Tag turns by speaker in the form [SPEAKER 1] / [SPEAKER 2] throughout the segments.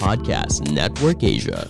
[SPEAKER 1] Podcast Network Asia.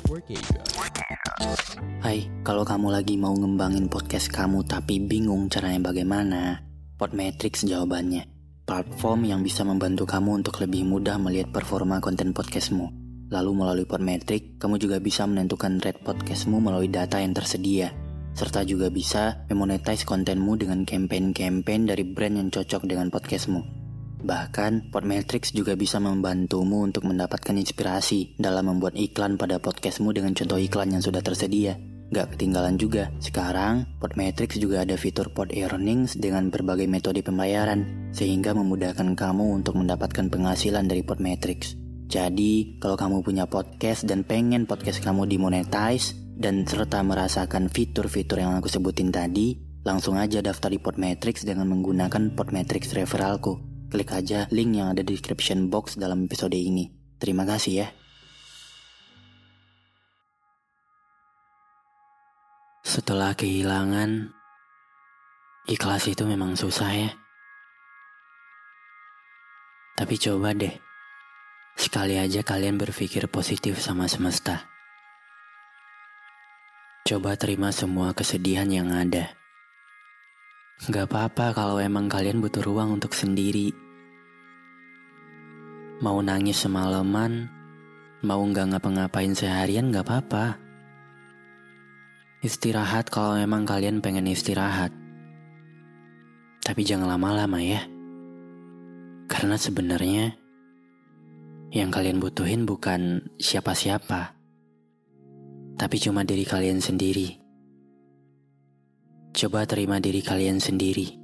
[SPEAKER 2] Hai, kalau kamu lagi mau ngembangin podcast kamu tapi bingung caranya bagaimana, Podmetrics jawabannya. Platform yang bisa membantu kamu untuk lebih mudah melihat performa konten podcastmu. Lalu melalui Podmetrics, kamu juga bisa menentukan rate podcastmu melalui data yang tersedia. Serta juga bisa memonetize kontenmu dengan campaign-campaign dari brand yang cocok dengan podcastmu. Bahkan, Podmetrics juga bisa membantumu untuk mendapatkan inspirasi dalam membuat iklan pada podcastmu dengan contoh iklan yang sudah tersedia. Gak ketinggalan juga, sekarang Podmetrics juga ada fitur Pod Earnings dengan berbagai metode pembayaran, sehingga memudahkan kamu untuk mendapatkan penghasilan dari Podmetrics. Jadi, kalau kamu punya podcast dan pengen podcast kamu dimonetize, dan serta merasakan fitur-fitur yang aku sebutin tadi, langsung aja daftar di Podmetrics dengan menggunakan Podmetrics referralku. Klik aja link yang ada di description box dalam episode ini. Terima kasih ya. Setelah kehilangan, ikhlas itu memang susah ya. Tapi coba deh, sekali aja kalian berpikir positif sama semesta. Coba terima semua kesedihan yang ada. Gak apa-apa kalau emang kalian butuh ruang untuk sendiri. Mau nangis semalaman, mau nggak ngapa-ngapain seharian gak apa-apa. Istirahat kalau memang kalian pengen istirahat. Tapi jangan lama-lama ya. Karena sebenarnya yang kalian butuhin bukan siapa-siapa. Tapi cuma diri kalian sendiri. Coba terima diri kalian sendiri.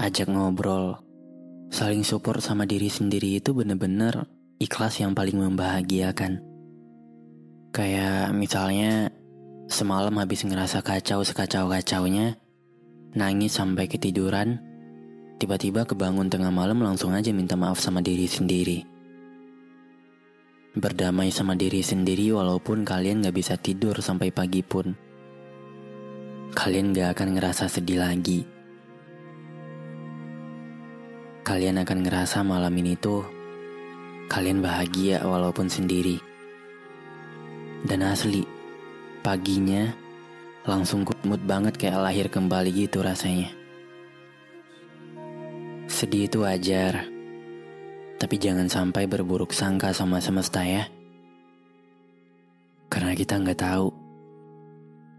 [SPEAKER 2] Ajak ngobrol. Saling support sama diri sendiri itu bener-bener ikhlas yang paling membahagiakan. Kayak misalnya Semalam habis ngerasa kacau sekacau-kacaunya, nangis sampai ketiduran, tiba-tiba kebangun tengah malam langsung aja minta maaf sama diri sendiri. Berdamai sama diri sendiri walaupun kalian gak bisa tidur sampai pagi pun. Kalian gak akan ngerasa sedih lagi. Kalian akan ngerasa malam ini tuh kalian bahagia walaupun sendiri. Dan asli, Paginya, langsung good mood banget kayak lahir kembali gitu rasanya. Sedih itu wajar, tapi jangan sampai berburuk sangka sama semesta ya. Karena kita nggak tahu